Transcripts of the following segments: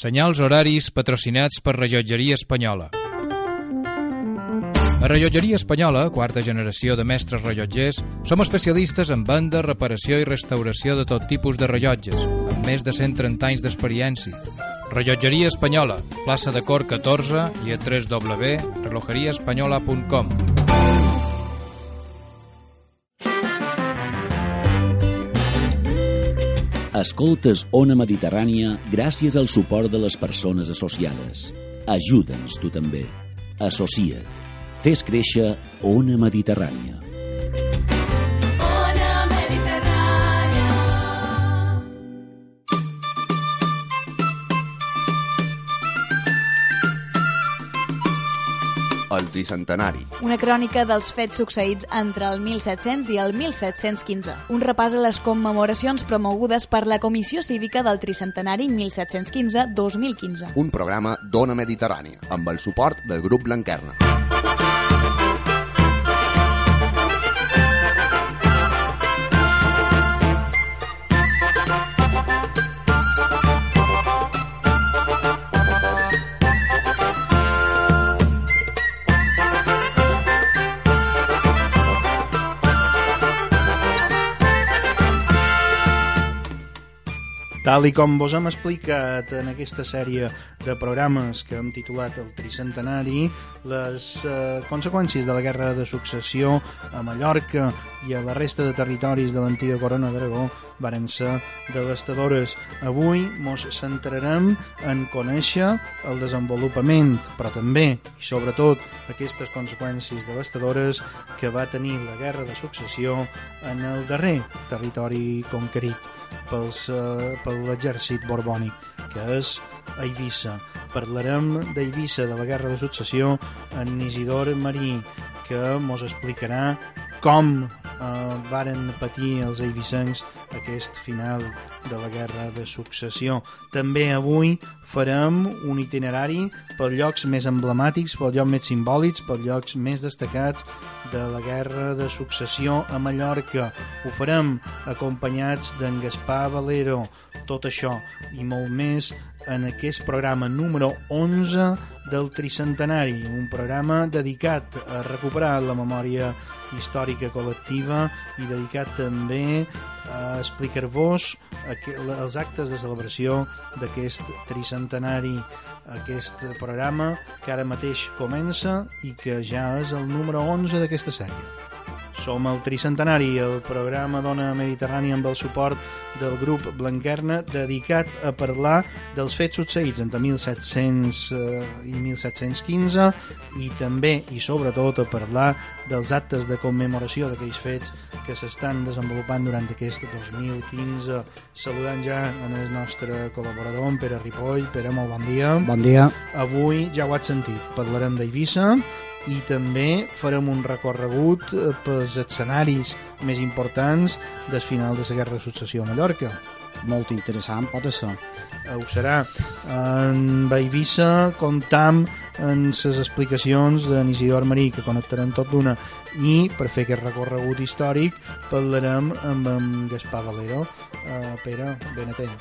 Senyals horaris patrocinats per Rellotgeria Espanyola. A Rellotgeria Espanyola, quarta generació de mestres rellotgers, som especialistes en venda, reparació i restauració de tot tipus de rellotges, amb més de 130 anys d'experiència. Rellotgeria Espanyola, plaça de Cor 14 i a www.relojeriaespanyola.com. Escoltes Ona Mediterrània gràcies al suport de les persones associades. Ajuda'ns tu també. Associa't. Fes créixer Ona Mediterrània. El tricentenari. Una crònica dels fets succeïts entre el 1700 i el 1715. Un repàs a les commemoracions promogudes per la Comissió Cívica del Tricentenari 1715-2015. Un programa d'Ona Mediterrània, amb el suport del grup Blanquerna. Tal i com vos hem explicat en aquesta sèrie de programes que hem titulat el Tricentenari, les eh, conseqüències de la Guerra de Successió a Mallorca i a la resta de territoris de l'antiga Corona d'Aragó varen ser devastadores. Avui mos centrarem en conèixer el desenvolupament, però també i sobretot aquestes conseqüències devastadores que va tenir la Guerra de Successió en el darrer territori conquerit pels, eh, per l'exèrcit borbònic, que és Eivissa. Parlarem d'Eivissa, de la Guerra de Successió, en Isidor Marí, que mos explicarà com eh, varen patir els eivissencs aquest final de la Guerra de Successió. També avui farem un itinerari pels llocs més emblemàtics, pels llocs més simbòlics, pels llocs més destacats de la Guerra de Successió a Mallorca. Ho farem acompanyats d'en Gaspar Valero. Tot això i molt més en aquest programa número 11 del Tricentenari, un programa dedicat a recuperar la memòria històrica col·lectiva i dedicat també a explicar-vos els actes de celebració d'aquest tricentenari aquest programa que ara mateix comença i que ja és el número 11 d'aquesta sèrie. Som el Tricentenari, el programa Dona Mediterrània amb el suport del grup Blanquerna dedicat a parlar dels fets succeïts entre 1700 eh, i 1715 i també i sobretot a parlar dels actes de commemoració d'aquells fets que s'estan desenvolupant durant aquest 2015. Saludant ja en el nostre col·laborador, en Pere Ripoll. Pere, molt bon dia. Bon dia. Avui, ja ho has sentit, parlarem d'Eivissa i també farem un recorregut eh, pels escenaris més importants del final de la Guerra de Successió a Mallorca. Molt interessant, pot ser. Eh, Ho serà. En Eivissa comptam en les explicacions d'en Isidor Marí, que connectarem tot d'una, i per fer aquest recorregut històric parlarem amb en Gaspar Valero. Uh, Pere, ben atent.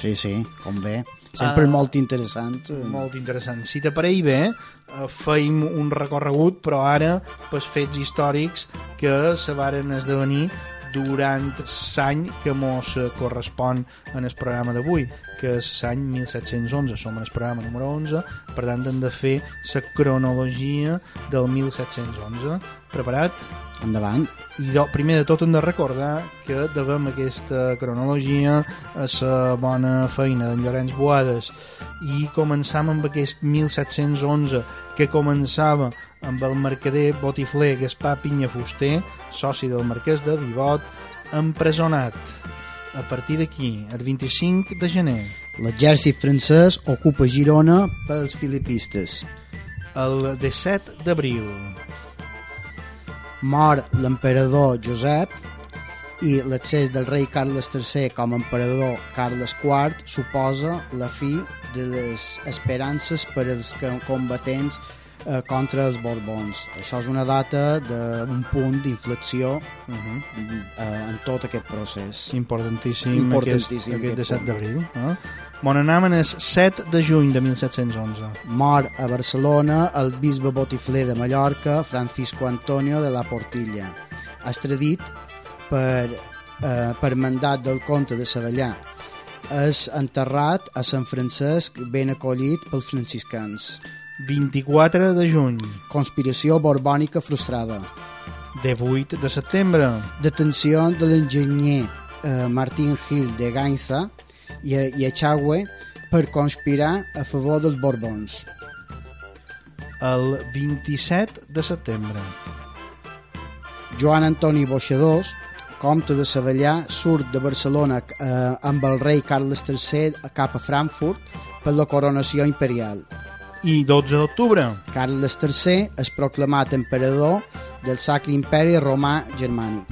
Sí, sí, com bé. Sempre Ah. molt interessant. Molt interessant. Si t'apareix bé, eh, feim un recorregut, però ara pels fets històrics que se varen esdevenir durant l'any que mos eh, correspon en el programa d'avui, que és l'any 1711. Som en el programa número 11, per tant hem de fer la cronologia del 1711. Preparat? Endavant. I do, primer de tot hem de recordar que devem aquesta cronologia a la bona feina d'en Llorenç Boades i començam amb aquest 1711 que començava amb el mercader botifler Gaspar Pinya Fuster, soci del marquès de Vivot, empresonat. A partir d'aquí, el 25 de gener, L'exèrcit francès ocupa Girona pels filipistes. el 17 d'abril, Mor l'emperador Josep i l'accés del rei Carles III com a emperador Carles IV suposa la fi de les esperances per als combatents eh, contra els Borbons. Això és una data d'un punt d'inflexió Uh -huh. eh, en tot aquest procés. Importantíssim, Importantíssim aquest, aquest aquest 17 d'abril. Eh? Bon, anàvem el 7 de juny de 1711. Mor a Barcelona el bisbe botifler de Mallorca, Francisco Antonio de la Portilla, extradit per, eh, per mandat del comte de Savallà. És enterrat a Sant Francesc, ben acollit pels franciscans. 24 de juny. Conspiració borbònica frustrada. 18 de setembre. Detenció de l'enginyer eh, Martín Gil de Gainza i, i Echagüe per conspirar a favor dels Borbons. El 27 de setembre. Joan Antoni Boixadors, comte de Savallà, surt de Barcelona eh, amb el rei Carles III cap a Frankfurt per la coronació imperial. I 12 d'octubre. Carles III és proclamat emperador del Sacre Imperi Romà Germànic.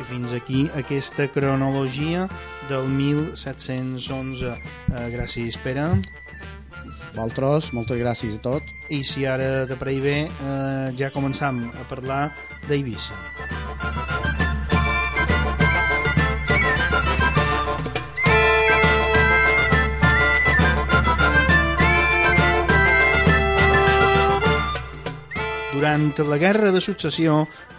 I fins aquí aquesta cronologia del 1711. Eh, gràcies, Pere. Vosaltres, moltes gràcies a tots. I si ara de parell bé, eh, ja començam a parlar d'Eivissa. Durant la Guerra de Successió,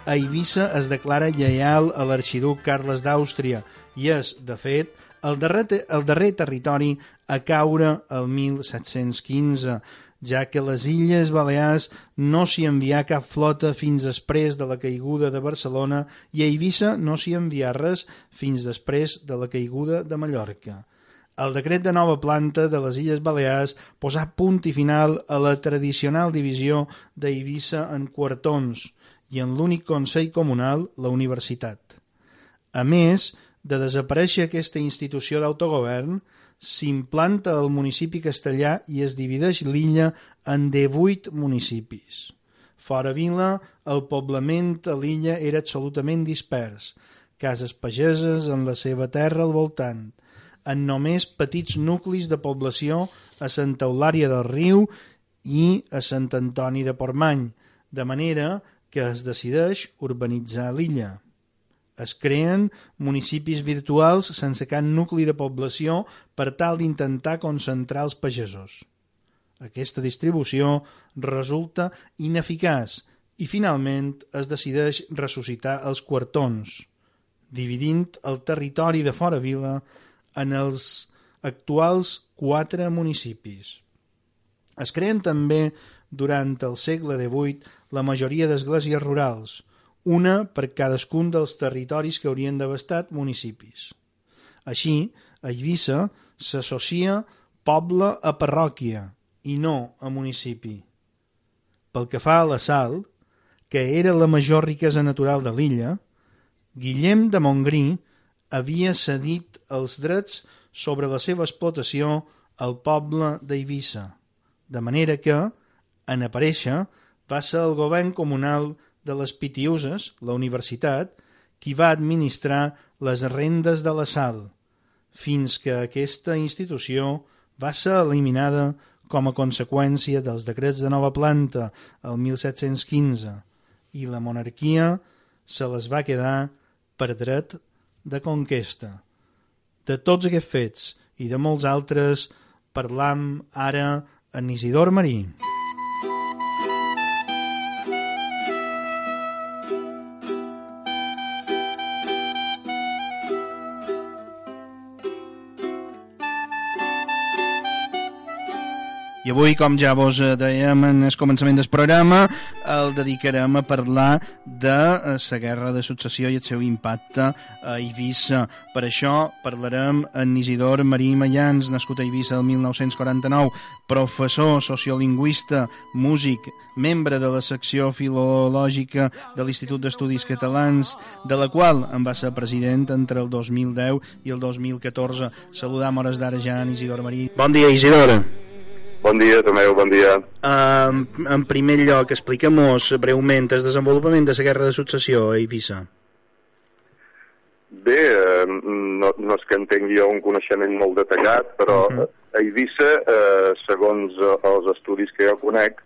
Eivissa es declara lleial a l'arxiduc Carles d'Àustria i és, de fet, el darrer, el darrer territori a caure el 1715, ja que a les Illes Balears no s'hi envià cap flota fins després de la caiguda de Barcelona i a Eivissa no s'hi envià res fins després de la caiguda de Mallorca. El decret de nova planta de les Illes Balears posà punt i final a la tradicional divisió d'Eivissa en quartons i en l'únic Consell Comunal, la Universitat. A més de desaparèixer aquesta institució d'autogovern, s'implanta el municipi castellà i es divideix l'illa en 18 municipis. Fora vila, el poblament a l'illa era absolutament dispers, cases pageses en la seva terra al voltant, en només petits nuclis de població a Santa Eulària del Riu i a Sant Antoni de Portmany, de manera que es decideix urbanitzar l'illa. Es creen municipis virtuals sense cap nucli de població per tal d'intentar concentrar els pagesos. Aquesta distribució resulta ineficaç i finalment es decideix ressuscitar els quartons, dividint el territori de fora vila en els actuals quatre municipis. Es creen també durant el segle XVIII la majoria d'esglésies rurals, una per cadascun dels territoris que haurien d'haver estat municipis. Així, a Eivissa s'associa poble a parròquia i no a municipi. Pel que fa a la sal, que era la major riquesa natural de l'illa, Guillem de Montgrí havia cedit els drets sobre la seva explotació al poble d'Eivissa, de manera que, en aparèixer, va ser el govern comunal de les Pitiuses, la universitat, qui va administrar les rendes de la sal, fins que aquesta institució va ser eliminada com a conseqüència dels decrets de nova planta el 1715 i la monarquia se les va quedar per dret de conquesta. De tots aquests fets i de molts altres parlam ara en Isidor Marí. I avui, com ja vos eh, dèiem en el començament del programa, el dedicarem a parlar de eh, la guerra de successió i el seu impacte a Eivissa. Per això parlarem amb Isidor Marí Mayans, nascut a Eivissa el 1949, professor, sociolingüista, músic, membre de la secció filològica de l'Institut d'Estudis Catalans, de la qual en va ser president entre el 2010 i el 2014. Saludam hores d'ara ja en Isidor Marí. Bon dia, Isidor. Bon dia, Tomeu, bon dia. Uh, en primer lloc, expliquem-nos breument el desenvolupament de la guerra de successió a Eivissa. Bé, no, no és que en tingui un coneixement molt detallat, però uh -huh. a Eivissa, eh, segons els estudis que jo conec,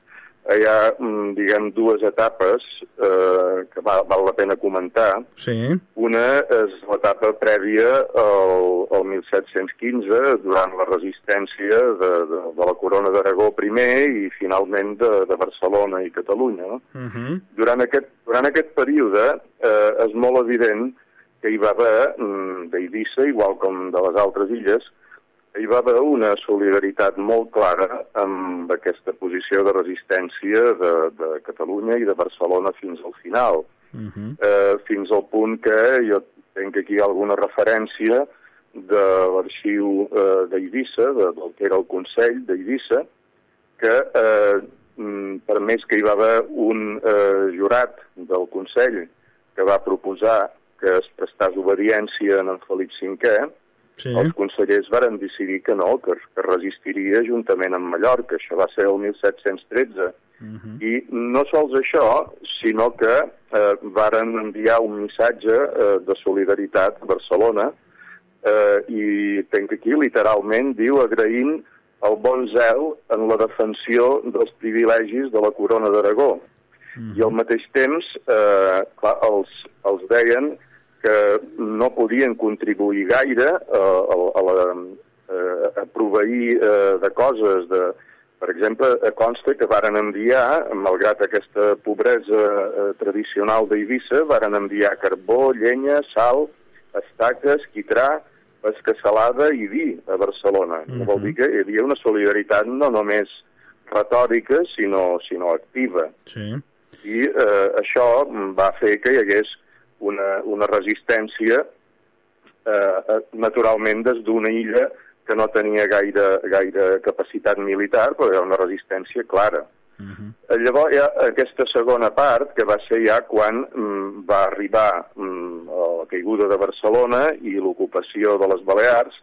hi ha, mm, diguem, dues etapes eh, que val, val la pena comentar. Sí. Una és l'etapa prèvia al, al 1715, durant la resistència de, de, de la corona d'Aragó primer i finalment de, de Barcelona i Catalunya. No? Uh -huh. Durant, aquest, durant aquest període eh, és molt evident que hi va haver, mm, d'Eivissa, igual com de les altres illes, hi va haver una solidaritat molt clara amb aquesta posició de resistència de, de Catalunya i de Barcelona fins al final. Uh -huh. Eh, fins al punt que jo tenc aquí alguna referència de l'arxiu eh, d'Eivissa, de, del que era el Consell d'Eivissa, que eh, mm, per més que hi va haver un eh, jurat del Consell que va proposar que es prestàs obediència en en Felip V, Sí. els consellers varen decidir que no, que, que resistiria juntament amb Mallorca. Això va ser el 1713. Uh -huh. I no sols això, sinó que eh, varen enviar un missatge eh, de solidaritat a Barcelona eh, i tenc aquí, literalment, diu agraint el bon zel en la defensió dels privilegis de la corona d'Aragó. I al mateix temps, eh, clar, els, els deien que no podien contribuir gaire eh, a, a, la, eh, a proveir eh, de coses, de, per exemple, consta que varen enviar, malgrat aquesta pobresa tradicional d'Eivissa, varen enviar carbó, llenya, sal, estaques, quitrà, pesca salada i vi a Barcelona. Mm -hmm. Vol dir que hi havia una solidaritat no només retòrica, sinó, sinó activa. Sí. I eh, això va fer que hi hagués una, una resistència eh, eh, naturalment des d'una illa que no tenia gaire, gaire capacitat militar, però era una resistència clara. Uh -huh. Llavors ha aquesta segona part, que va ser ja quan mm, va arribar mm, la caiguda de Barcelona i l'ocupació de les Balears,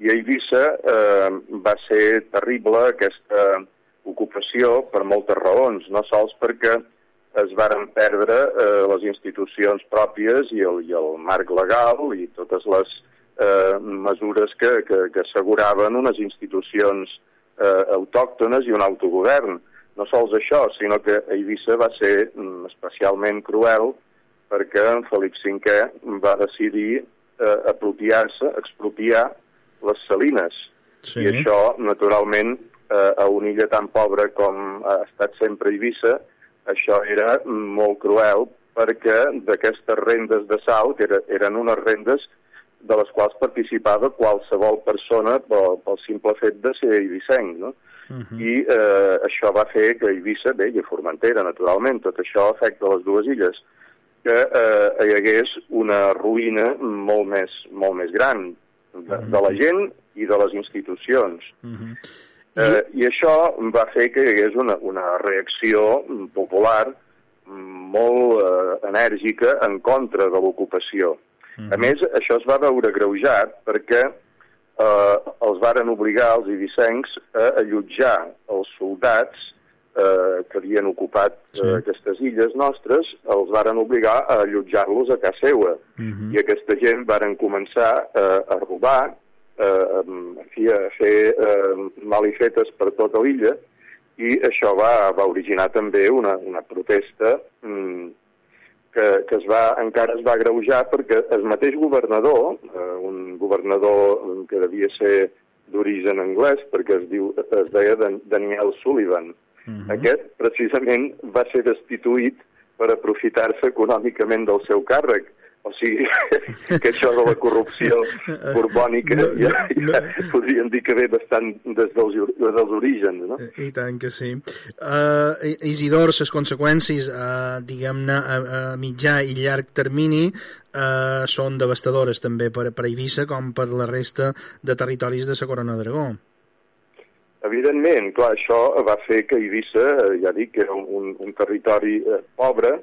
i a Eivissa eh, va ser terrible aquesta ocupació per moltes raons, no sols perquè es varen perdre eh, les institucions pròpies i el, i el marc legal i totes les eh, mesures que, que, que asseguraven unes institucions eh, autòctones i un autogovern. No sols això, sinó que Eivissa va ser mm, especialment cruel perquè en Felip V va decidir eh, apropiar-se, expropiar les salines. Sí. I això, naturalment, eh, a una illa tan pobra com ha estat sempre Eivissa, això era molt cruel perquè d'aquestes rendes de sal, que era, eren unes rendes de les quals participava qualsevol persona pel, pel simple fet de ser eivissenc, no? Uh -huh. I eh, això va fer que Eivissa, bé, i a Formentera, naturalment, tot això afecta les dues illes, que eh, hi hagués una ruïna molt més, molt més gran de, de la gent i de les institucions. Uh -huh. Eh, I això va fer que hi hagués una, una reacció popular molt eh, enèrgica en contra de l'ocupació. A més, això es va veure greujat perquè eh, els varen obligar els ibicencs a allotjar els soldats eh, que havien ocupat Sí. eh, aquestes illes nostres, els varen obligar a allotjar-los a casa seva. Mhm. I aquesta gent varen començar eh, a robar, eh, en fi, a fer eh, malifetes per tota l'illa, i això va, va originar també una, una protesta mm, que, que es va, encara es va greujar perquè el mateix governador, eh, un governador que devia ser d'origen anglès, perquè es, diu, es deia Dan- Daniel Sullivan, Mhm. aquest precisament va ser destituït per aprofitar-se econòmicament del seu càrrec. O sigui, que això de la corrupció borbònica No, ja, no, ja no. podríem dir que ve bastant des dels, or- dels orígens, no? I tant que sí. Uh, Isidor, les conseqüències, uh, diguem-ne, a, a mitjà i llarg termini uh, són devastadores també per, per Eivissa com per la resta de territoris de la Corona d'Aragó. Evidentment, clar, això va fer que Eivissa, eh, ja dic, que era un, un, un territori eh, pobre,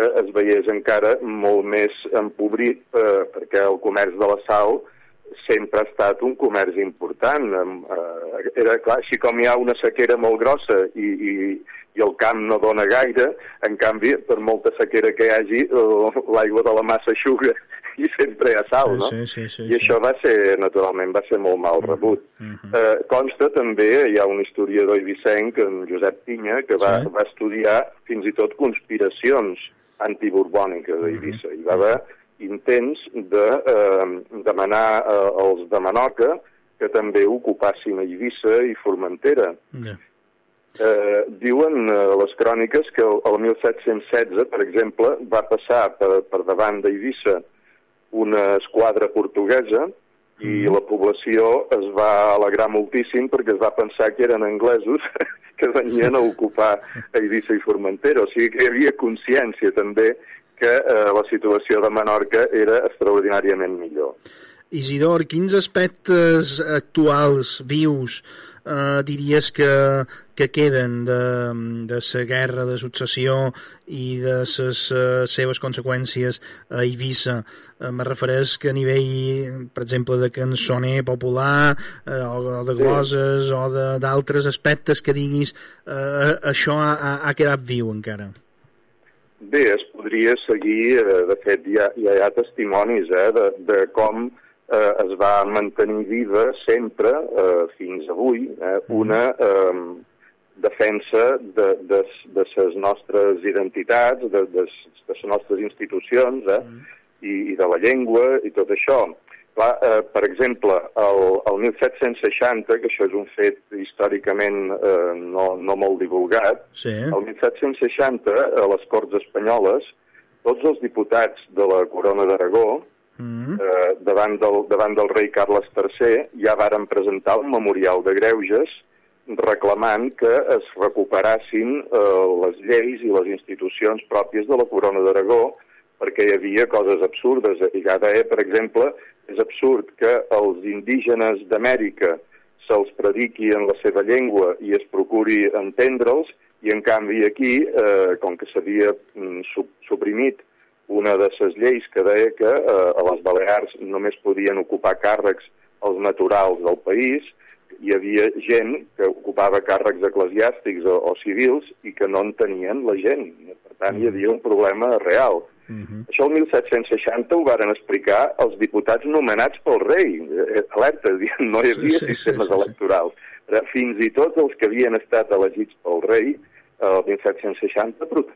que es veiés encara molt més empobrit eh, perquè el comerç de la sal sempre ha estat un comerç important. Eh, era clar, així com hi ha una sequera molt grossa i, i, i el camp no dona gaire, en canvi, per molta sequera que hi hagi, eh, l'aigua de la massa xuga i sempre hi ha sal, no? Sí, sí, sí, I això va ser, naturalment, va ser molt mal rebut. Mm -hmm. eh, consta també, hi ha un historiador ibicenc, en Josep Pinya, que va, Sí. va estudiar fins i tot conspiracions antiborbòniques a Eivissa. Hi va haver intents de eh, demanar eh, als de Manoca que també ocupassin Eivissa i Formentera. Ja. Eh, diuen eh, les cròniques que el, el 1716, per exemple, va passar per, per davant d'Eivissa una esquadra portuguesa i la població es va alegrar moltíssim perquè es va pensar que eren anglesos que venien a ocupar Eivissa i Formentera. O sigui que hi havia consciència també que eh, la situació de Menorca era extraordinàriament millor. Isidor, quins aspectes actuals, vius, eh, diries que, que queden de, de la guerra de successió i de les eh, seves conseqüències a Eivissa? Eh, me refereix que a nivell, per exemple, de cançoner popular eh, o, o de Sí. gloses o de- d'altres aspectes que diguis eh, això ha, ha- ha quedat viu encara. Bé, es podria seguir, eh, de fet ja, ja hi ha testimonis eh, de, de com eh, es va mantenir viva sempre, eh, fins avui, eh, una eh, defensa de, de, de les nostres identitats, de, de, de les nostres institucions eh, i, i de la llengua i tot això. Clar, eh, per exemple, el, el 1760, que això és un fet històricament eh, no, no molt divulgat, Sí. el 1760, a les Corts Espanyoles, tots els diputats de la Corona d'Aragó, Mm. eh, davant, del, davant del rei Carles III, ja varen presentar un memorial de greuges reclamant que es recuperassin eh, les lleis i les institucions pròpies de la Corona d'Aragó perquè hi havia coses absurdes. I ja deia, per exemple, és absurd que els indígenes d'Amèrica se'ls prediqui en la seva llengua i es procuri entendre'ls, i en canvi aquí, eh, com que s'havia mm, su- suprimit una de les lleis que deia que eh, a les Balears només podien ocupar càrrecs els naturals del país, hi havia gent que ocupava càrrecs eclesiàstics o, o civils i que no en tenien la gent. Per tant, hi havia un problema real. Mhm. Això el 1760 ho varen explicar els diputats nomenats pel rei. Eh, Alerta, no hi havia Sí, sí, sistemes sí, sí. electorals. Fins i tot els que havien estat elegits pel rei eh, el 1760 prot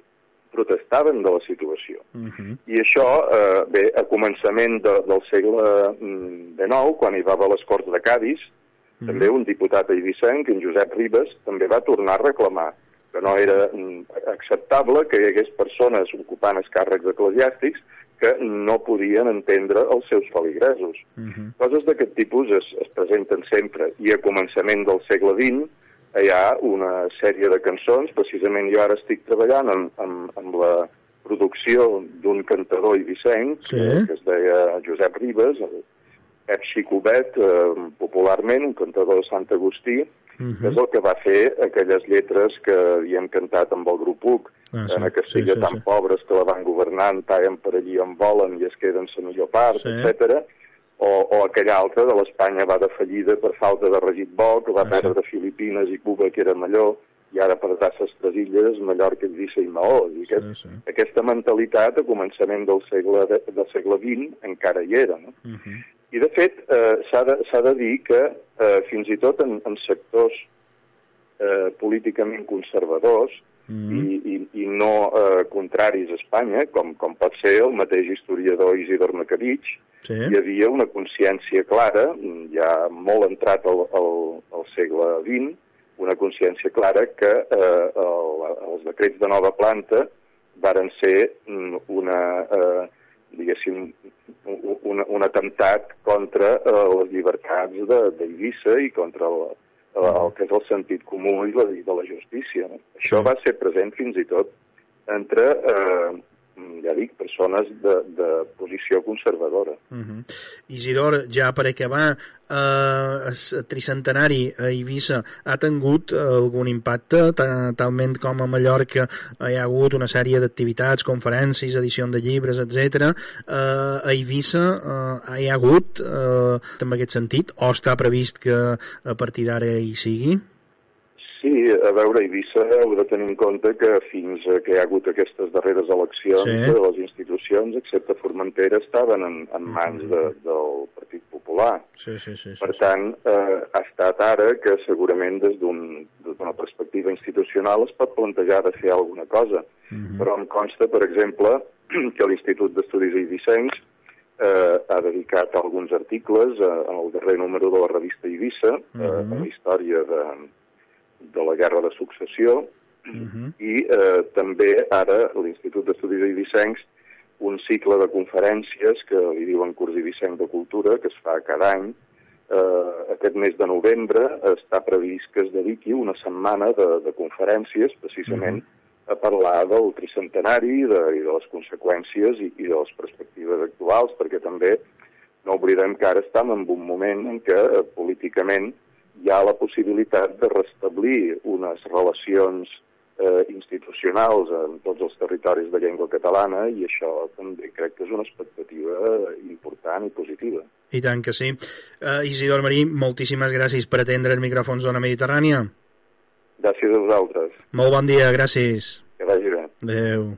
protestaven de la situació. Mhm. I això, eh, bé, a començament de, del segle mm, XIX, quan hi va haver les Corts de Cádiz, Mhm. també un diputat eivissenc, en Josep Ribes, també va tornar a reclamar que no era mm, acceptable que hi hagués persones ocupant els càrrecs eclesiàstics que no podien entendre els seus feligresos. Mhm. Coses d'aquest tipus es, es presenten sempre i a començament del segle XX hi ha una sèrie de cançons, precisament jo ara estic treballant amb, amb, amb la producció d'un cantador eivissenc Sí. que, que es deia Josep Ribes, el Pep Xicobet, eh, popularment, un cantador de Sant Agustí, Mhm. que és el que va fer aquelles lletres que havíem cantat amb el grup UC, Ah, sí, en Castella sí, sí, tan sí. pobres que la van governant, tallen per allí on volen i es queden la millor part, Sí. etc. O, o aquella altra de l'Espanya va de fallida per falta de regit bo, que va Ah, sí. perdre Filipines i Cuba, que era millor, i ara perdrà les tres illes, Mallorca, Eivissa i Maó. I aquest, Sí, sí. Aquesta mentalitat, a començament del segle, de, del segle XX, encara hi era. No? Mhm. I, de fet, eh, s'ha de, de dir que eh, fins i tot en, en sectors eh, políticament conservadors Mhm. i, i, i no eh, contraris a Espanya, com, com pot ser el mateix historiador Isidor Macavich, Sí. hi havia una consciència clara, ja molt entrat al, al, al segle XX, una consciència clara que eh, el, els decrets de nova planta varen ser mm, una, eh, diguéssim, un, un, un atemptat contra eh, les llibertats de- d'Eivissa i contra el, el, el que és el sentit comú i la, i de la justícia. No? Això Sí. va ser present fins i tot entre, eh, ja dic, persones de, de posició conservadora. Mhm. Isidor, ja per acabar, eh, el tricentenari a Eivissa ha tingut eh, algun impacte, ta- talment com a Mallorca eh, hi ha hagut una sèrie d'activitats, conferències, edició de llibres, etc. Eh, a Eivissa eh, hi ha hagut, eh, en aquest sentit, o està previst que a partir d'ara hi sigui? Sí, a veure, Eivissa heu de tenir en compte que fins que hi ha hagut aquestes darreres eleccions Sí. de les institucions, excepte Formentera, estaven en, en mans de, del Partit Popular. Sí, sí, sí. sí, Per tant, eh, ha estat ara que segurament des d'un- des d'una perspectiva institucional es pot plantejar de fer alguna cosa. Mhm. Però em consta, per exemple, que l'Institut d'Estudis Eivissencs eh, ha dedicat alguns articles eh, en el darrer número de la revista Eivissa, eh, Mhm. a la història de, de la Guerra de Successió, Mhm. i eh, també ara l'Institut d'Estudis Eivissencs un cicle de conferències que li diuen curs Eivissenc de Cultura, que es fa cada any. Eh, aquest mes de novembre està previst que es dediqui una setmana de, de conferències precisament a parlar del tricentenari i de, i de les conseqüències i, i de les perspectives actuals, perquè també no oblidem que ara estem en un moment en què eh, políticament hi ha la possibilitat de restablir unes relacions eh, institucionals en tots els territoris de llengua catalana i això també crec que és una expectativa important i positiva. I tant que sí. Uh, Isidor Marí, moltíssimes gràcies per atendre els micròfons d'Ona Mediterrània. Gràcies a vosaltres. Molt bon dia, gràcies. Que vagi bé. Adéu.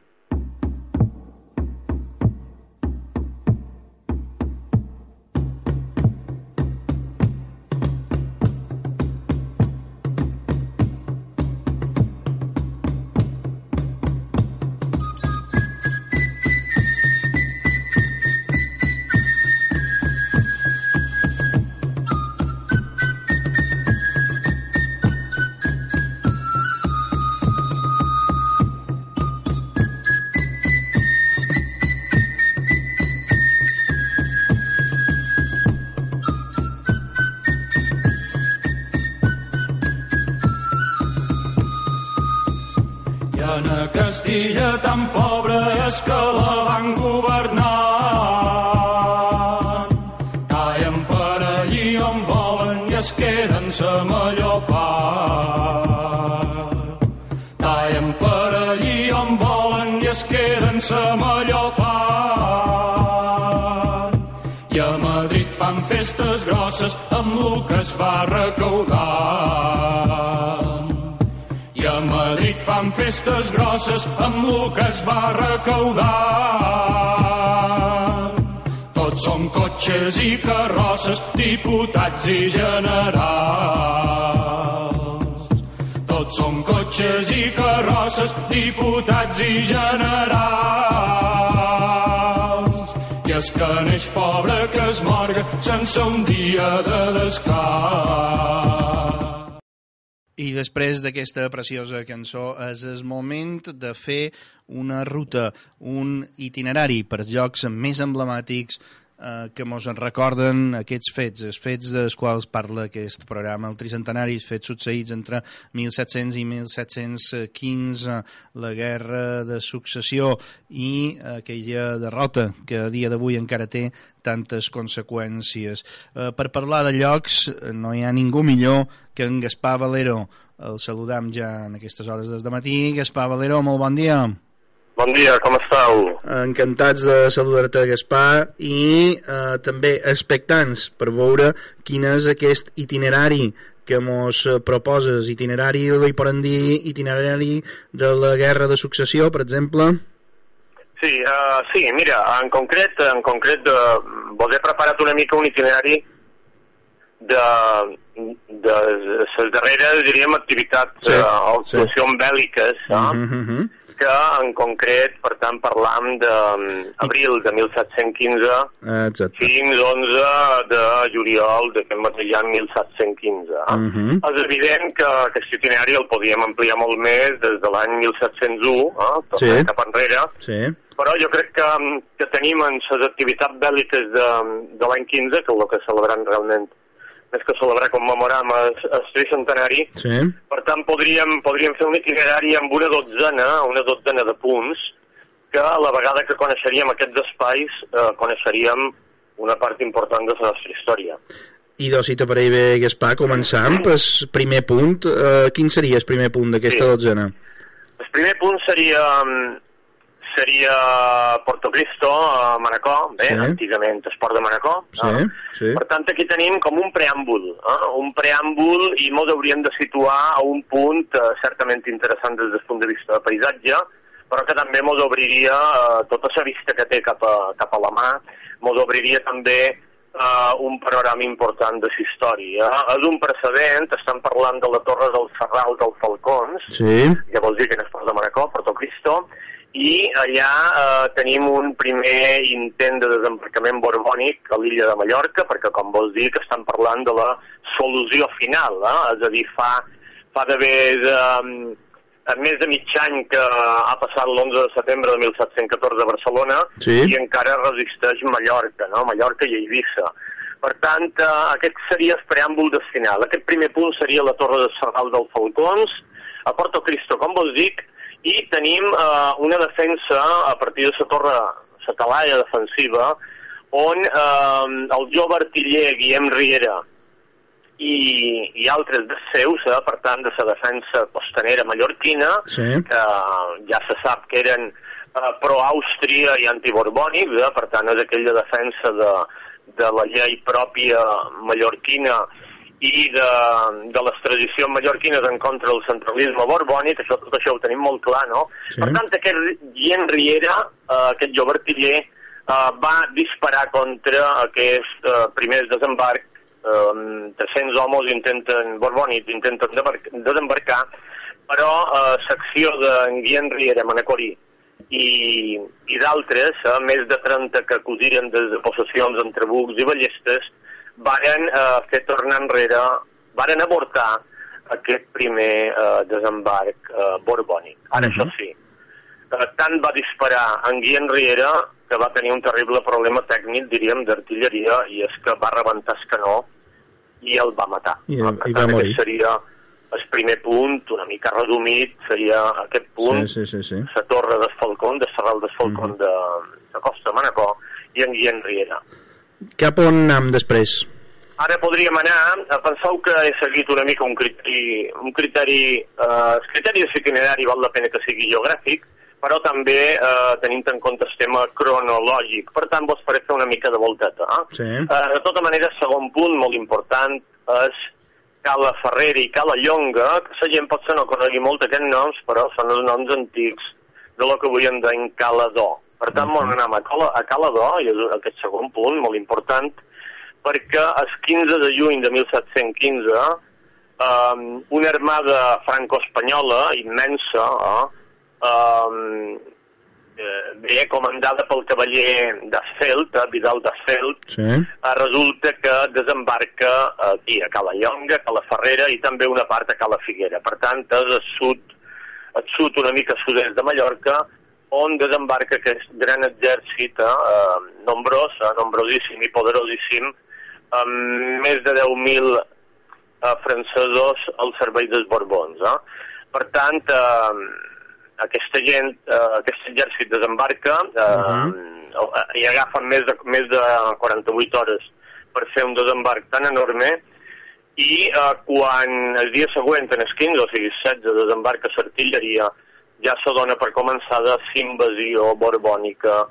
Grosses amb el que es va recaudar. I a Madrid fan festes grosses amb el que es va recaudar. Tots són cotxes i carrosses, diputats i generals. Tots són cotxes i carrosses, diputats i generals. Que neix pobre que es morga sense un dia de descans. I després d'aquesta preciosa cançó és el moment de fer una ruta, un itinerari per llocs més emblemàtics eh, que mos en recorden aquests fets, els fets dels quals parla aquest programa, el tricentenari, els fets succeïts entre 1700 i 1715, la guerra de successió i aquella derrota que a dia d'avui encara té tantes conseqüències. Eh, per parlar de llocs no hi ha ningú millor que en Gaspar Valero. El saludam ja en aquestes hores des de matí. Gaspar Valero, molt bon dia. Bon dia, com estàu? Encantats de saludar-te, Gaspar, i eh, també expectants per veure quin és aquest itinerari que mos proposes, itinerari, poden dir itinerari de la guerra de successió, per exemple? Sí, uh, sí, mira, en concret, en concret de, vos he preparat una mica un itinerari de, de les darreres, diríem, activitats Sí, sí, uh, sí. actuacions bèl·liques, no? Mm -hmm. Que en concret, per tant, parlam d'abril de 1715 Exacte. fins 11 de juliol d'aquest mateix any 1715. Eh? Mhm. És evident que aquest itinerari el podíem ampliar molt més des de l'any 1701, eh? tornant Sí. cap enrere, Sí. però jo crec que, que tenim en les activitats bèl·liques de, de l'any 15, que és el que celebrem realment, més que celebrar commemorem el, el tricentenari, Sí. per tant podríem, podríem fer un itinerari amb una dotzena, una dotzena de punts, que a la vegada que coneixeríem aquests espais, eh, coneixeríem una part important de la nostra història. I doncs, si t'aparell bé, Gaspar, començam pel primer punt. Eh, quin seria el primer punt d'aquesta Sí. dotzena? El primer punt seria mm, seria Porto Cristo, a Manacor, bé, Sí. antigament Esport de Manacor. Sí, eh? sí. Per tant, aquí tenim com un preàmbul, eh? un preàmbul i molt hauríem de situar a un punt eh, certament interessant des del punt de vista de paisatge, però que també mos obriria eh, tota la vista que té cap a, cap a la mà, mos obriria també eh, un panorama important de la història. És un precedent, estan parlant de la Torre del Serral dels Falcons, Sí. ja vols dir que n'és de Manacor, Porto Cristo, i allà eh, tenim un primer intent de desembarcament borbònic a l'illa de Mallorca, perquè com vols dir que estan parlant de la solució final, eh? és a dir, fa, fa d'haver eh, més de mig any que ha passat l'11 de setembre de 1714 a Barcelona Sí. i encara resisteix Mallorca, no? Mallorca i Eivissa. Per tant, eh, aquest seria el preàmbul del final. Aquest primer punt seria la Torre de Serral del Falcons, a Porto Cristo, com vos dic, i tenim eh, una defensa a partir de la torre, la talaia defensiva, on eh, el jove artiller Guillem Riera i, i altres de seus, eh, per tant, de la defensa costanera mallorquina, Sí. que ja se sap que eren eh, pro-Àustria i antiborbònics, eh, per tant, és aquella defensa de, de la llei pròpia mallorquina i de, de les tradicions mallorquines en contra del centralisme borbònic, això, tot això ho tenim molt clar, no? Sí. Per tant, aquest Guillem Riera, eh, aquest jove artiller, eh, va disparar contra aquest eh, primers desembarc eh, 300 homes intenten, borbònics intenten desembarcar, però eh, secció d'en Guillem Riera Manacorí i, i d'altres, eh, més de 30 que acusiren des de possessions entre bucs i ballestes, varen eh, fer tornar enrere, varen avortar aquest primer eh, desembarc eh, borbònic. Ara, això sí, eh, tant va disparar en Guillem Riera que va tenir un terrible problema tècnic, diríem, d'artilleria, i és que va rebentar el canó i el va matar. I- Per i va morir. Aquest seria el primer punt, una mica resumit, seria aquest punt, Sí, sí, sí, sí. la torre del Falcón, de Serral del Falcón Mhm. de, de Costa de Manacor i en Guillem Riera. Cap on anem després? Ara podríem anar, penseu que he seguit una mica un criteri, un criteri, eh, el criteri de l'itinerari val la pena que sigui geogràfic, però també eh, tenint en compte el tema cronològic. Per tant, vos faré fer una mica de volteta. Eh? Sí. Eh, de tota manera, segon punt molt important és Cala Ferrera i Cala Llonga, que la gent potser no conegui molt aquests noms, però són els noms antics de lo que avui en deim Cala d'O. Per tant, uh -huh. anem a Cala, a Cala d'O, i és aquest segon punt molt important, perquè el 15 de juny de 1715 um, una armada franco-espanyola immensa eh, um, eh, comandada pel cavaller d'Asfeld, eh, Vidal d'Asfeld, Sí. eh, resulta que desembarca aquí a Cala Llonga, a Cala Ferrera i també una part a Cala Figuera. Per tant, és al sud, al sud una mica sud-est de Mallorca, on desembarca aquest gran exèrcit, eh, nombrós, eh, nombrosíssim i poderosíssim, amb més de 10.000 eh, francesos al servei dels Borbons. Eh? Per tant, eh, aquesta gent, eh, aquest exèrcit desembarca eh, i agafen més de, més de 48 hores per fer un desembarc tan enorme i eh, quan el dia següent, en el 15 o sigui 16, desembarca l'artilleria, ja se dona per començada l'invasió borbònica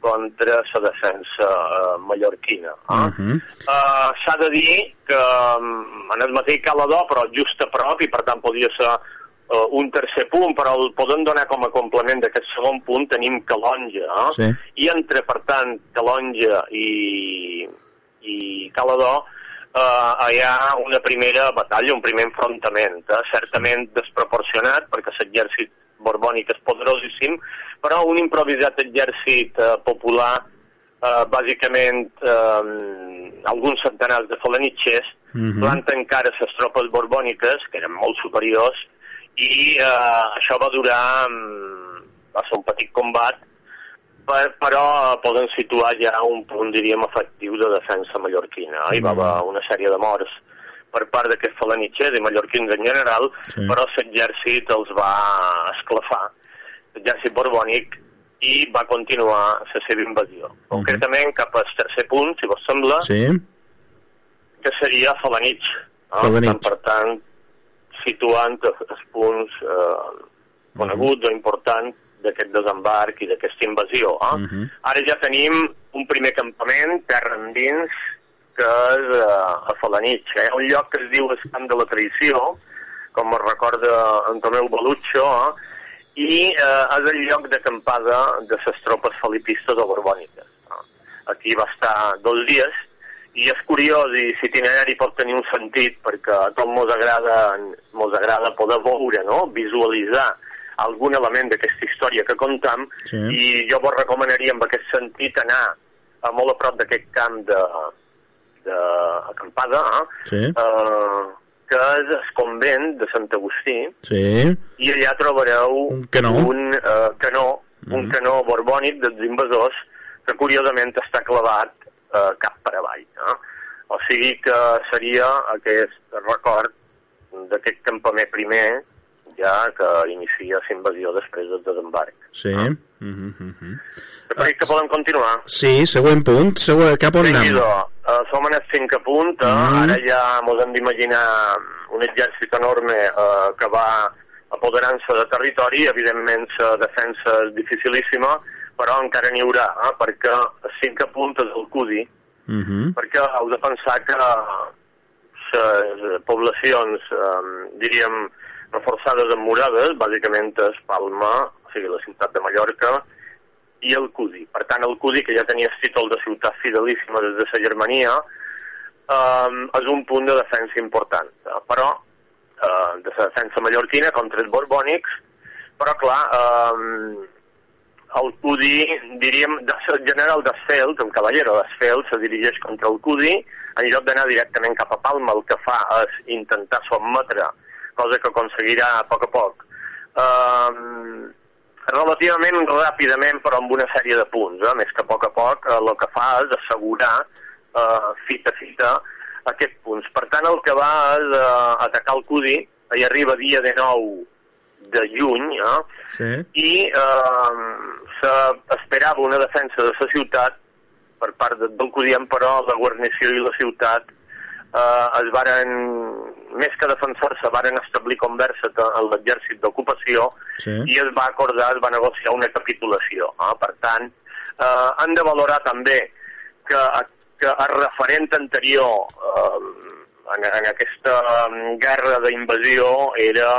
contra la defensa eh, mallorquina. Eh? Uh -huh. Uh, S'ha de dir que um, en el mateix Calador, però just a prop, i per tant podria ser uh, un tercer punt, però el podem donar com a complement d'aquest segon punt, tenim Calonja. Eh? Sí. I entre, per tant, Calonja i, i Calador uh, hi ha una primera batalla, un primer enfrontament, eh? certament desproporcionat, perquè l'exèrcit borbònic és poderosíssim, però un improvisat exèrcit eh, popular eh, bàsicament eh, alguns centenars de falanitxers Mhm. planten encara les tropes borbòniques, que eren molt superiors, i eh, això va durar, mm, va ser un petit combat, per, però poden situar ja un punt, diríem, efectiu de defensa mallorquina. Hi va haver una sèrie de morts per part d'aquests falanitxers i mallorquins en general, Sí. però l'exèrcit els va esclafar, l'exèrcit borbònic, i va continuar la seva invasió. Concretament cap al tercer punt, si vos sembla, Sí. que seria Falanitx. No? Falanitx. Per tant, situant els punts eh, coneguts o importants d'aquest desembarc i d'aquesta invasió. Eh? Uh -huh. Ara ja tenim un primer campament, terra endins, que és eh, a Falanich. Hi ha un lloc que es diu Escamp de la Traïció, com es recorda Antonio Balucho, eh? i eh, és el lloc d'acampada de les tropes felipistes o borbòniques. Eh? Aquí va estar dos dies, i és curiós i l'itinerari pot tenir un sentit perquè a tot mos agrada, mos agrada poder veure, no? visualitzar algun element d'aquesta història que contam Sí. i jo vos recomanaria en aquest sentit anar a molt a prop d'aquest camp de, d'acampada eh? Sí. eh, que és el convent de Sant Agustí Sí. i allà trobareu Un canó. un eh, canó, un canó borbònic dels invasors que curiosament està clavat eh, cap per avall. Eh? O sigui que seria aquest record d'aquest campament primer ja que inicia la invasió després del desembarc. Sí. Ah. Mhm, mhm. Crec que podem continuar. Sí, següent punt. Següent, cap on anem? Uh, som en el cinc a punt, uh, Mhm. ara ja mos hem d'imaginar un exèrcit enorme uh, que va apoderant-se de territori, evidentment la defensa és dificilíssima, però encara n'hi haurà, eh, perquè el cinc a punt és el CUDI, Mhm. perquè heu de pensar que les poblacions, eh, diríem, reforçades en murades, bàsicament és Palma, o sigui, la ciutat de Mallorca, i el CUDI. Per tant, el CUDI, que ja tenia el títol de ciutat fidelíssima des de la Germania, eh, és un punt de defensa important. Eh, però, eh, de la defensa mallorquina contra els borbònics, però, clar, eh, el CUDI, diríem, de, el general d'Asfeld, un cavallero d'Asfeld, se dirigeix contra el CUDI, en lloc d'anar directament cap a Palma, el que fa és intentar sotmetre, cosa que aconseguirà a poc a poc. Um, relativament ràpidament, però amb una sèrie de punts, eh? més que a poc a poc, eh, el que fa és assegurar eh, fita a fita aquests punts. Per tant, el que va és eh, atacar el CUDI, hi arriba dia de 9 de juny, eh? Sí. i eh, s'esperava una defensa de la ciutat per part de- del Cudiem, però la guarnició i la ciutat eh, es varen, més que defensar-se, varen establir conversa amb l'exèrcit d'ocupació Sí. i es va acordar, es va negociar una capitulació. Eh? Per tant, eh, han de valorar també que, que el referent anterior eh, en, en aquesta em, guerra d'invasió era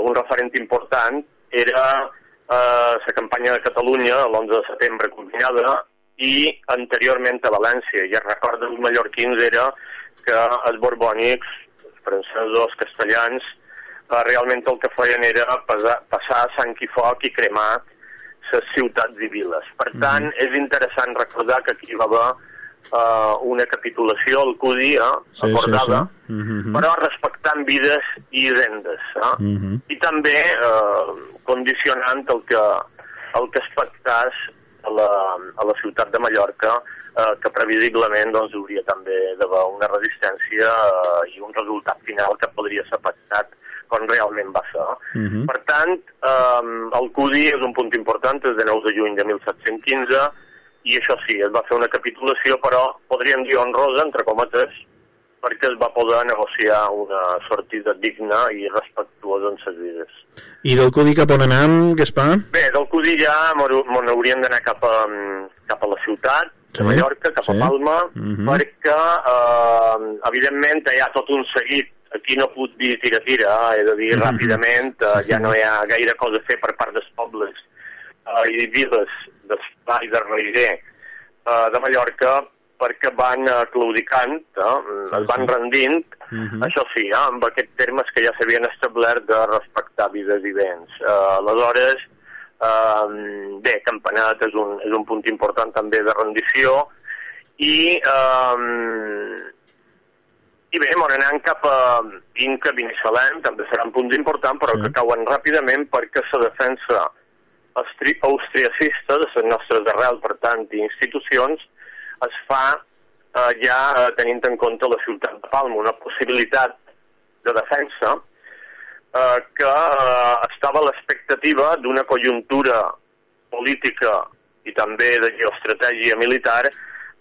un referent important, era eh, la campanya de Catalunya, l'11 de setembre combinada, i anteriorment a València. I el record dels mallorquins era que els borbònics, els francesos, castellans, eh, realment el que feien era passar, passar sang i foc i cremar les ciutats i viles. Per tant, és interessant recordar que aquí va haver eh, una capitulació al CUDI, eh, Sí, acordada, sí, sí. Mhm. però respectant vides i rendes. Eh? Mhm. I també eh, condicionant el que, el que es pactàs a la, a la ciutat de Mallorca, eh, que previsiblement doncs, hauria també d'haver una resistència eh, i un resultat final que podria ser pactat com realment va ser. Mhm. Per tant, eh, el CUDI és un punt important, és de 9 de juny de 1715, i això sí, es va fer una capitulació, però podríem dir honrosa, entre cometes, perquè es va poder negociar una sortida digna i respectuosa en ses vides. I del Cudi cap on anem, Gaspar? Bé, del CUDI ja m'ho hauríem d'anar cap, a, mm, cap a la ciutat, Sí, Mallorca, cap sí. a Palma, Mhm. perquè, eh, evidentment, hi ha tot un seguit aquí no puc dir tira-tira, he de dir Mhm. ràpidament, eh, Sí, sí. ja no hi ha gaire cosa a fer per part dels pobles eh, i viles d'Espai de Reider eh, de Mallorca perquè van eh, claudicant, eh, es van rendint, Mhm. això sí, eh, amb aquests termes que ja s'havien establert de respectar vides i béns. Eh, aleshores, eh, bé, Campanet és un, és un punt important també de rendició i eh, i bé, m'on anant cap a Inca, Binissalem, també seran punts importants, però Sí. que cauen ràpidament perquè la defensa austri- austriacista de les nostres arrels, per tant, i institucions, es fa eh, ja eh, tenint en compte la ciutat de Palma, una possibilitat de defensa eh, que eh, estava a l'expectativa d'una conjuntura política i també de geoestratègia militar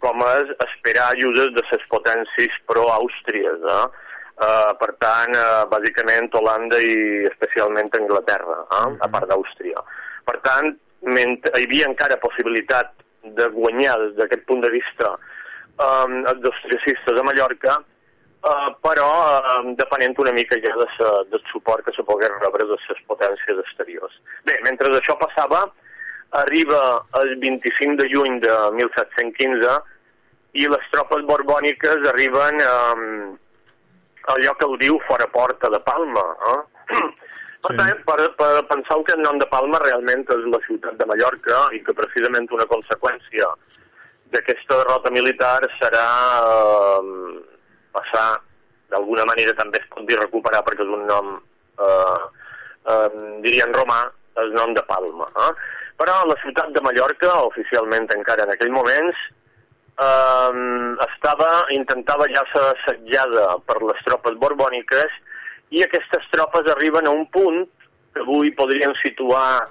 com és esperar ajudes de les potències pro-àustries. Eh? Uh, per tant, uh, bàsicament Holanda i especialment Anglaterra, eh? a part d'Àustria. Per tant, mentre hi havia encara possibilitat de guanyar des d'aquest punt de vista um, els austriacistes a Mallorca, uh, però um, depenent una mica ja de sa, del suport que se pogués rebre de les potències exteriors. Bé, mentre això passava, arriba el 25 de juny de 1715 i les tropes borbòniques arriben um, al lloc que el diu fora porta de Palma. Eh? Per Sí. tant, per, per pensar que el nom de Palma realment és la ciutat de Mallorca i que precisament una conseqüència d'aquesta derrota militar serà eh, passar, d'alguna manera també es pot dir recuperar perquè és un nom, eh, eh, dirien romà, el nom de Palma. Eh? Però la ciutat de Mallorca, oficialment encara en aquell moments, eh, estava, intentava ja ser assetjada per les tropes borbòniques i aquestes tropes arriben a un punt que avui podríem situar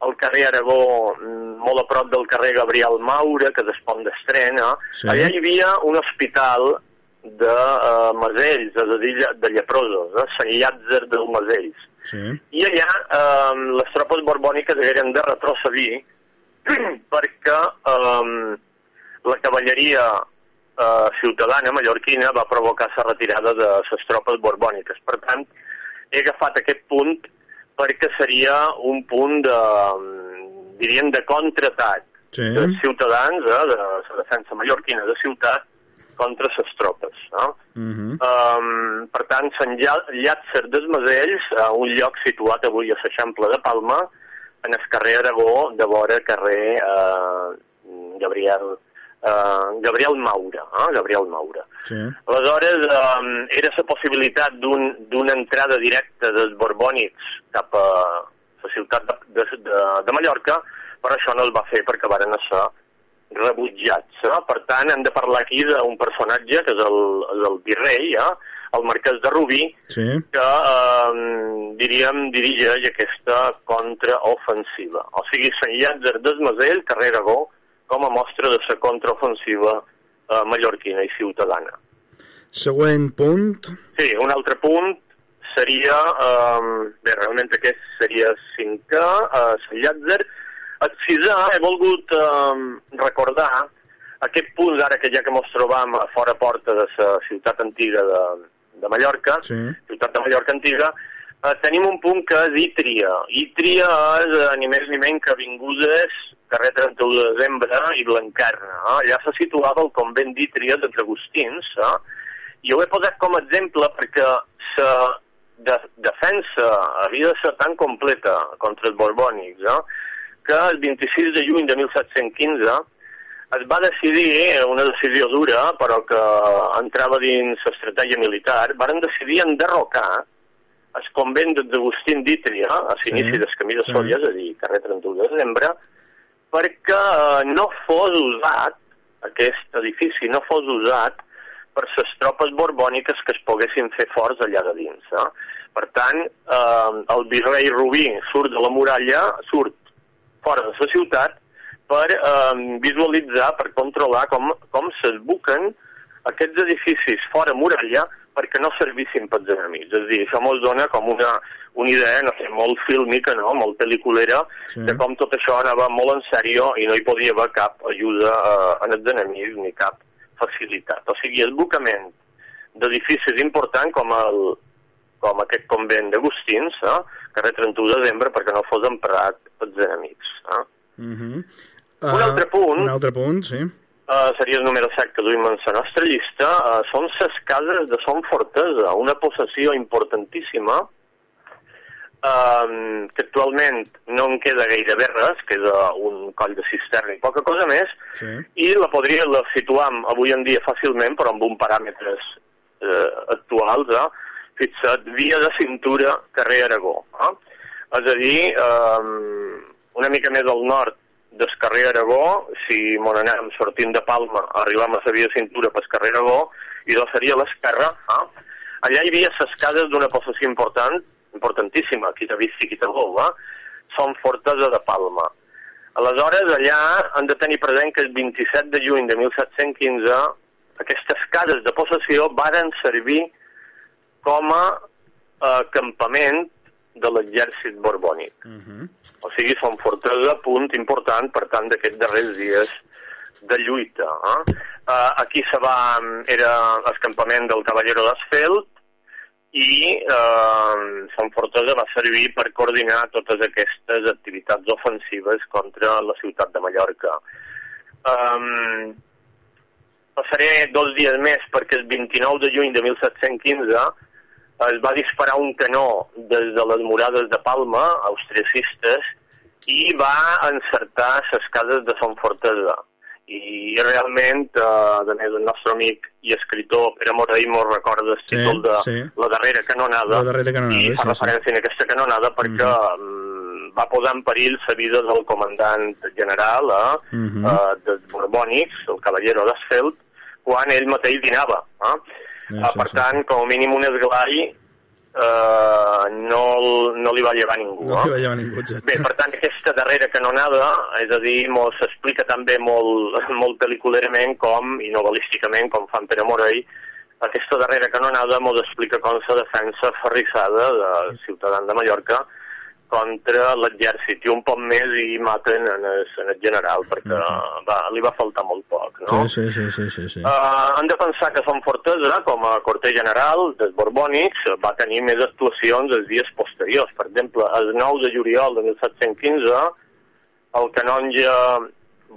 al carrer Aragó, molt a prop del carrer Gabriel Maura, que és el pont d'estrena. Sí. Allà hi havia un hospital de uh, Masells, és a dir, de lleprosos, eh? Sant Llàtzer dels Masells. Sí. I allà eh, les tropes borbòniques hagueren de retrocedir perquè eh, la cavalleria eh, ciutadana mallorquina va provocar la retirada de les tropes borbòniques. Per tant, he agafat aquest punt perquè seria un punt de, diríem, de contraatac Sí. dels ciutadans, eh, de la defensa mallorquina de ciutat, contra les tropes. No? Mhm. Um, per tant, Llàtzer dels Masells, a un lloc situat avui a l'Eixample de Palma, en el carrer Aragó, de vora carrer uh, Gabriel, uh, Gabriel Maura. Eh? Gabriel Maura. Sí. Aleshores, um, era la possibilitat d'un- d'una entrada directa dels borbònics cap a la ciutat de, de, de, de Mallorca, però això no es va fer perquè varen ser rebutjats. Eh? Per tant, hem de parlar aquí d'un personatge que és el, el virrei, eh? el marquès de Rubí, Sí. que, eh, diríem, dirigeix aquesta contraofensiva. O sigui, Sant Llàtzer d'Esmasell, carrer Aragó, com a mostra de la contraofensiva eh, mallorquina i ciutadana. Següent punt. Sí, un altre punt seria, eh, bé, realment aquest seria cinquè, eh, Sant Llàtzer. Sisè, he volgut eh, recordar aquest punt ara que ja que ens trobam a fora porta de la ciutat antiga de, de Mallorca, Sí. ciutat de Mallorca antiga, eh, tenim un punt que és Ítria. Ítria és eh, ni més ni menys que avingudes carrer 31 de desembre i Blancarna. Eh? Allà se situava el convent d'Ítria dels Agustins, eh? i ho he posat com a exemple perquè la de, defensa havia de ser tan completa contra els borbònics eh? Que el 26 de juny de 1715 es va decidir, eh, una decisió dura, però que entrava dins l'estratègia militar, varen decidir enderrocar el convent d'Agustín d'Ítria, a l'inici Sí, del camí de sí. Sòria, és a dir, carrer 31 de desembre, perquè eh, no fos usat, aquest edifici no fos usat per les tropes borbòniques que es poguessin fer forts allà de dins. Eh? Per tant, eh, el virrei Rubí surt de la muralla, surt fora de la ciutat per eh, visualitzar, per controlar com, com s'esbuquen aquests edificis fora muralla perquè no servissin pels enemics. És a dir, això ens dona com una, una idea, no sé, molt fílmica, no? molt pel·liculera, Sí. de com tot això anava molt en sèrio i no hi podia haver cap ajuda eh, en els enemics ni cap facilitat. O sigui, esbucament d'edificis importants com, el, com aquest convent d'Agustins, eh? Carrer 31 de desembre, perquè no fos emprat pels enemics. Eh? Mhm. Un altre punt. Un altre punt, sí. Uh, seria el número 7 que duim en la nostra llista, uh, són les cases de Son Fortesa, una possessió importantíssima um, que actualment no en queda gairebé res, que és uh, un coll de cisterna i poca cosa més, Sí. i la podria la situam avui en dia fàcilment, però amb un paràmetres eh, actuals, eh, fixat via de cintura carrer Aragó. Eh? És a dir, eh, una mica més al nord del carrer Aragó, si mon anem sortint de Palma, arribam a la via de cintura pel carrer Aragó, i doncs seria a l'esquerra. Eh? Allà hi havia les cases d'una possessió important, importantíssima, qui t'ha vist i qui t'ha eh? són Fortesa de Palma. Aleshores, allà han de tenir present que el 27 de juny de 1715 aquestes cases de possessió varen servir com a eh, campament de l'exèrcit borbònic. Uh -huh. O sigui, són fortesa, punt important, per tant, d'aquests darrers dies de lluita. Eh? Uh, aquí se va, era l'escampament del Cavallero d'Asfeld i eh, Sant Fortosa va servir per coordinar totes aquestes activitats ofensives contra la ciutat de Mallorca. Um, passaré dos dies més perquè el 29 de juny de 1715 es va disparar un canó des de les murades de Palma, austriacistes, i va encertar les cases de Sant Fortesa. I realment, eh, a més, el nostre amic i escriptor Pere Morell mos recorda el Sí, títol de sí. La darrera canonada, La darrera canonada, i sí, fa sí. referència a aquesta canonada perquè mm, va posar en perill la vida del comandant general eh, Mhm. eh, dels Borbònics, el cavallero d'Asfeld, quan ell mateix dinava. Eh? Sí, Eh, sí, per sí, tant, com a mínim un esglai eh, no, no li va llevar ningú. No eh? hi va llevar ningú, exacte. Bé, per tant, aquesta darrera canonada, és a dir, s'explica també molt, molt pel·liculerament com, i novel·lísticament, com fan Pere Morell, aquesta darrera canonada mos explica com la defensa ferrissada de Ciutadans de Mallorca contra l'exèrcit i un poc més i maten en el, en el general perquè va, li va faltar molt poc, no? Sí, sí, sí, sí, sí, sí. Uh, han de pensar que Sant Fortesa, com a quarter general dels Borbònics, va tenir més actuacions els dies posteriors. Per exemple, el 9 de juliol de 1715, el canonge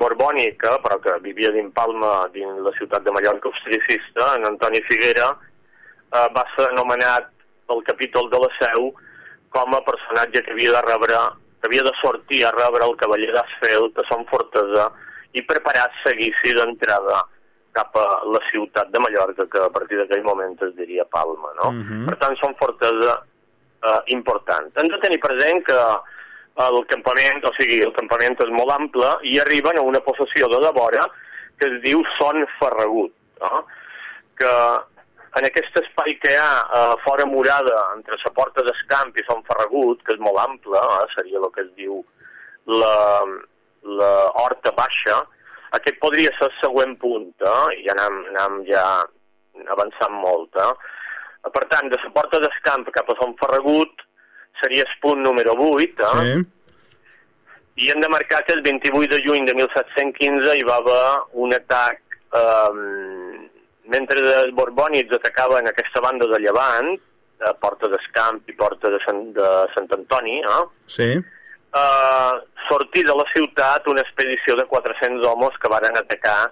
borbònic, eh, però que vivia dins Palma, dins la ciutat de Mallorca austriacista, en Antoni Figuera, eh, va ser anomenat pel capítol de la Seu com a personatge que havia de rebre que havia de sortir a rebre el cavaller d'Asfeld a Sant Fortesa i preparar seguici d'entrada cap a la ciutat de Mallorca, que a partir d'aquell moment es diria Palma, no? Mhm. Per tant, són fortesa eh, important. Hem de tenir present que el campament, o sigui, el campament és molt ample i arriben a una possessió de devora que es diu Son Ferragut, no? que en aquest espai que hi ha eh, fora murada entre la porta d'escamp i Son Ferragut, que és molt ample, eh, seria el que es diu la, la horta baixa, aquest podria ser el següent punt, eh? i anem, anem ja avançant molt. Eh? Per tant, de la porta d'escamp cap a Sant Ferragut seria el punt número 8, eh? Sí. i hem de marcar que el 28 de juny de 1715 hi va haver un atac eh, mentre els borbònics atacaven aquesta banda de Llevant, a Porta d'Escamp i Porta de Sant, de Sant Antoni, eh? Sí. eh, sortir de la ciutat una expedició de 400 homes que varen atacar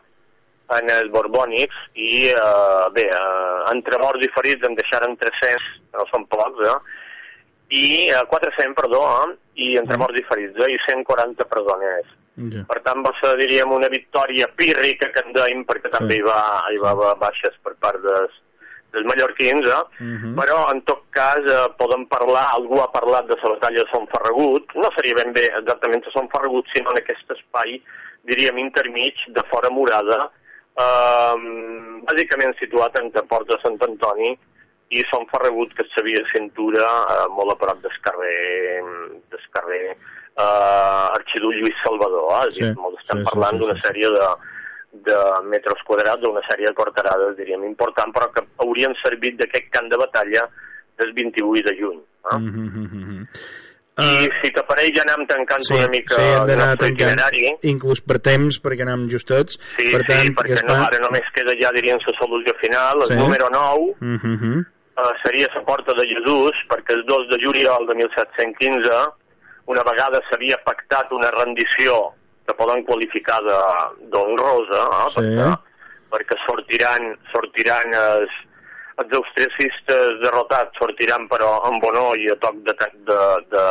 en els borbònics i, eh, bé, eh, entre morts i ferits en deixaren 300, no són pocs, eh? i eh, 400, perdó, eh? i entre morts i ferits, eh? i 140 presoners. Ja. Per tant, va ser, diríem, una victòria pírrica, que en deim, perquè també hi va, hi va haver baixes per part dels, dels mallorquins, eh? Mhm. però en tot cas eh, podem parlar, algú ha parlat de la batalla de Sant Ferragut, no seria ben bé exactament a Sant Ferragut, sinó en aquest espai, diríem, intermig, de fora murada, eh, bàsicament situat entre Porta de Sant Antoni i Sant Ferragut, que sabia cintura eh, molt a prop del carrer, del carrer eh, Arxiduc Lluís Salvador. Eh? Dir, Sí, molt estem sí, sí, parlant sí, d'una sí. sèrie de, de metres quadrats, d'una sèrie de quarterades, diríem, important, però que haurien servit d'aquest camp de batalla del 28 de juny. Eh? Mhm, mhm, mhm. I si t'apareix ja anem tancant Sí, una mica sí, hem d'anar nostre tancant, itinerari. inclús per temps, perquè anem justets. Sí, per tant, sí, perquè no, ara només queda ja, diríem, la solució final. El Sí. número 9 Mhm, mhm. eh, seria la porta de Jesús, perquè el 2 de juliol de 1715, una vegada s'havia pactat una rendició que poden qualificar d'honrosa, eh, Sí. perquè, perquè sortiran, sortiran els, els austriacistes derrotats sortiran però amb honor i a toc de, de, de,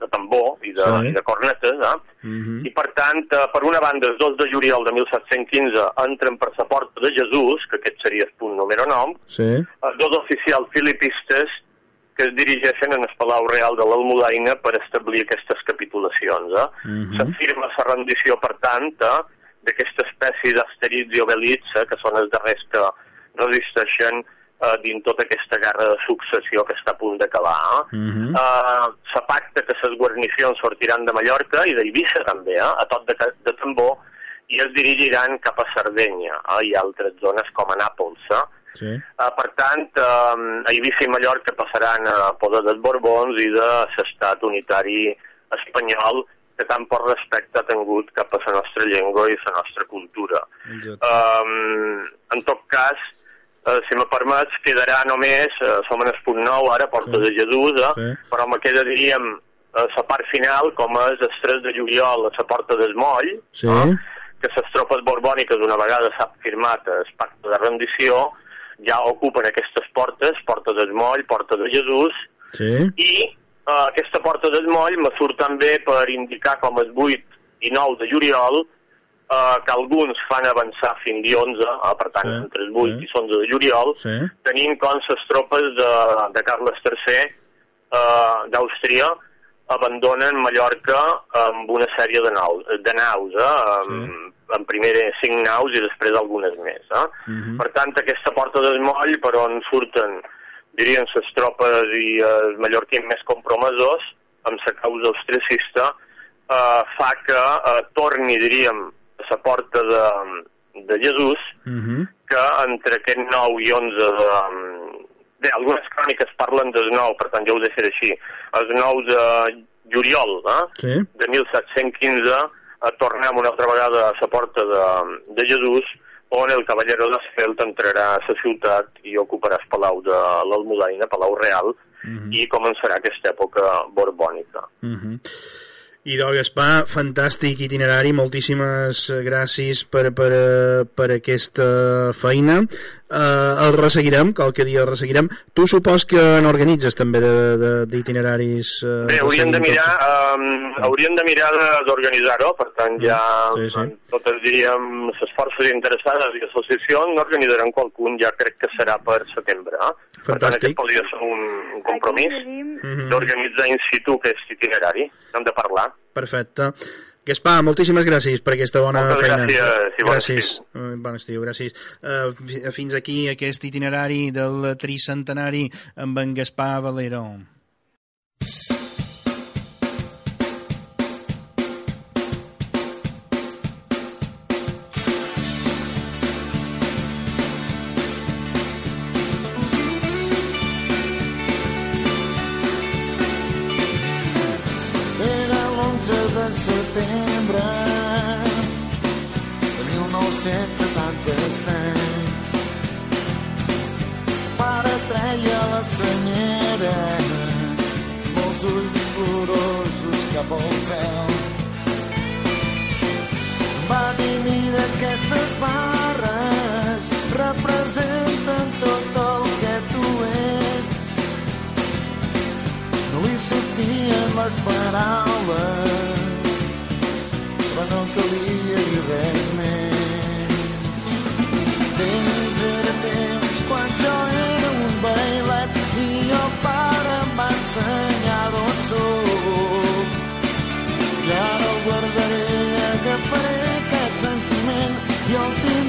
de tambor i de, Sí. i de cornetes, eh? Mhm. I per tant, eh, per una banda, el 2 de juliol de 1715 entren per la porta de Jesús, que aquest seria el punt número 9, Sí. els dos oficials filipistes que es dirigeixen en el Palau Real de l'Almudaina per establir aquestes capitulacions. Eh? Mhm. S'afirma la rendició, per tant, eh, d'aquesta espècie d'asterits i obelits, eh, que són els darrers que resisteixen eh, dins tota aquesta guerra de successió que està a punt d'acabar. Eh? Mhm. Uh, se pacta que les guarnicions sortiran de Mallorca i d'Eivissa també, eh, a tot de, de tambor, i es dirigiran cap a Sardenya eh, i altres zones com a Nàpols. Eh? Sí. Uh, per tant, uh, a Eivissa i Mallorca passaran a poder dels Borbons i de l'estat unitari espanyol que tant por respecte ha tingut cap a la nostra llengua i la nostra cultura. Exacte. Um, en tot cas, uh, si me permets, quedarà només, uh, som en el punt nou ara, Porta de Jesús, eh? Sí. però me queda, diríem, la part final, com és el 3 de juliol a la Porta del Moll, Sí. que les tropes borbòniques, una vegada s'ha firmat el pacte de rendició, ja ocupen aquestes portes, Porta del Moll, Porta de Jesús, Sí. i eh, aquesta Porta del Moll me surt també per indicar com el 8 i 9 de juliol eh, que alguns fan avançar fins dia 11, eh, per tant, Sí, entre el 8 sí. i 11 de juliol, Sí. tenint com les tropes de, de Carles III eh, d'Àustria abandonen Mallorca amb una sèrie de, naus, de naus, eh, amb, en primer cinc naus i després algunes més. Eh? Mhm. Per tant, aquesta porta del moll per on surten, dirien, les tropes i els mallorquins més compromesors amb la causa austriacista, eh, fa que eh, torni, diríem, a la porta de, de Jesús, Mhm. que entre aquest 9 i 11 de... Bé, algunes cròniques parlen del 9, per tant ja ho deixaré així. El 9 de juliol eh, Sí. de 1715 eh, tornem una altra vegada a la porta de, de Jesús on el cavallero d'Esfelt entrarà a la ciutat i ocuparà el palau de l'Almudaina, Palau Real, Mhm. i començarà aquesta època borbònica. Mhm. I do Gaspar, fantàstic itinerari, moltíssimes gràcies per, per, eh, per aquesta feina. Uh, el resseguirem, qualque dia el resseguirem. Tu supos que n'organitzes també de- de- d'itineraris... Uh, Bé, hauríem de mirar, um, hauríem de mirar de- d'organitzar-ho, per tant ja Sí, sí. totes, diríem, les forces interessades i associacions n'organitzaran qualcun, ja crec que serà per setembre. Eh? Per tant, Fantàstic. aquest podria ser un, un compromís Mhm. d'organitzar in situ aquest itinerari. Hem de parlar. Perfecte. Gaspar, moltíssimes gràcies per aquesta bona Moltes feina. gràcies i bon gràcies. Eh, Bon estiu, gràcies. Uh, fins aquí aquest itinerari del tricentenari amb en Gaspar Valero. Era setembre de 1977. Pare treia la senyera amb els ulls plorosos cap al cel. Va dir, mira, aquestes barres representen tot el que tu ets. No li sortien les paraules, no calia dir res més. Temps era temps quan jo era un bailet i el pare em va ensenyar d'on soc. I ara el guardaré, agafaré aquest sentiment i el tindré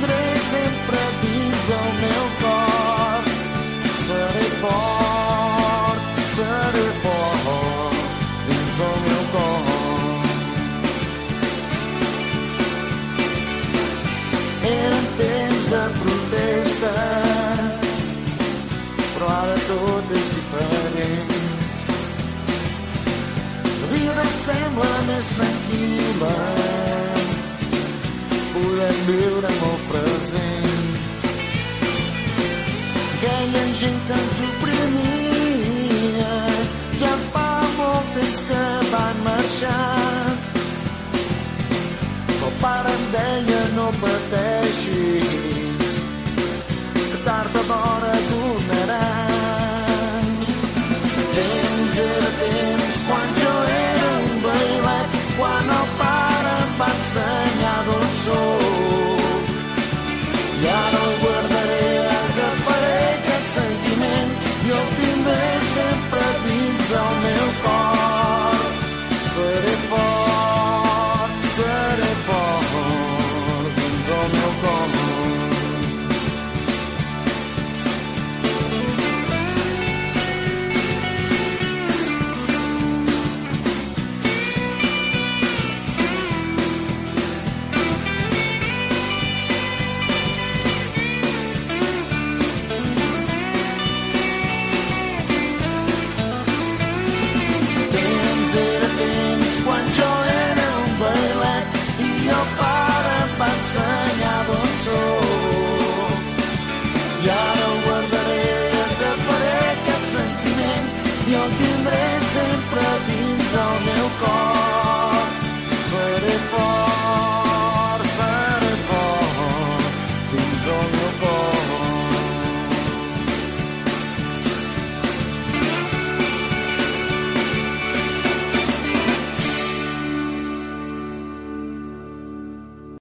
sembla més tranquil·la, podem viure molt present. Aquella gent que ens oprimia ja fa molt temps que van marxar. El pare em deia no patir